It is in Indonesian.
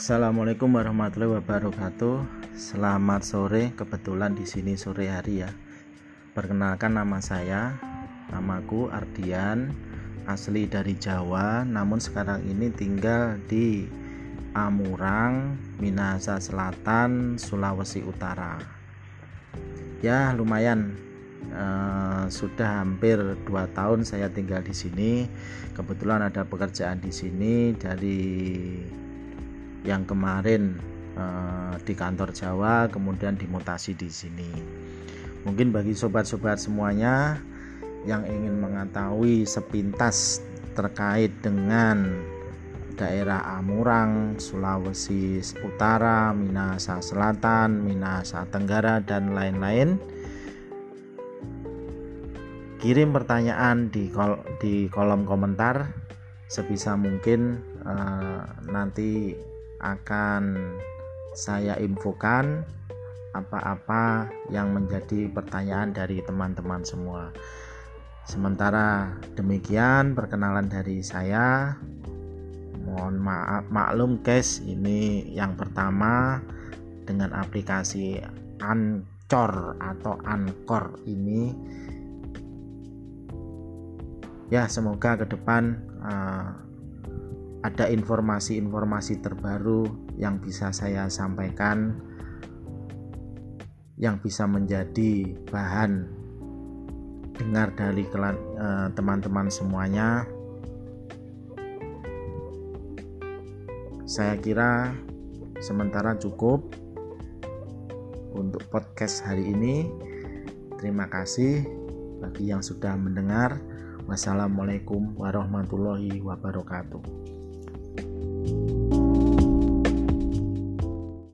Assalamualaikum warahmatullahi wabarakatuh. Selamat sore. Kebetulan di sini sore hari ya. Perkenalkan nama saya. Namaku Ardian, asli dari Jawa, namun sekarang ini tinggal di Amurang, Minahasa Selatan, Sulawesi Utara. Ya, lumayan uh, sudah hampir dua tahun saya tinggal di sini. Kebetulan ada pekerjaan di sini dari yang kemarin uh, di kantor Jawa kemudian dimutasi di sini. Mungkin bagi sobat-sobat semuanya yang ingin mengetahui sepintas terkait dengan daerah Amurang, Sulawesi Utara, Minahasa Selatan, Minahasa Tenggara dan lain-lain. Kirim pertanyaan di kol di kolom komentar sebisa mungkin uh, nanti akan saya infokan apa-apa yang menjadi pertanyaan dari teman-teman semua. Sementara demikian perkenalan dari saya. Mohon maaf maklum guys, ini yang pertama dengan aplikasi Ancor atau Ancor ini ya semoga ke depan uh, ada informasi-informasi terbaru yang bisa saya sampaikan yang bisa menjadi bahan dengar dari eh, teman-teman semuanya. Saya kira sementara cukup untuk podcast hari ini. Terima kasih bagi yang sudah mendengar. Wassalamualaikum warahmatullahi wabarakatuh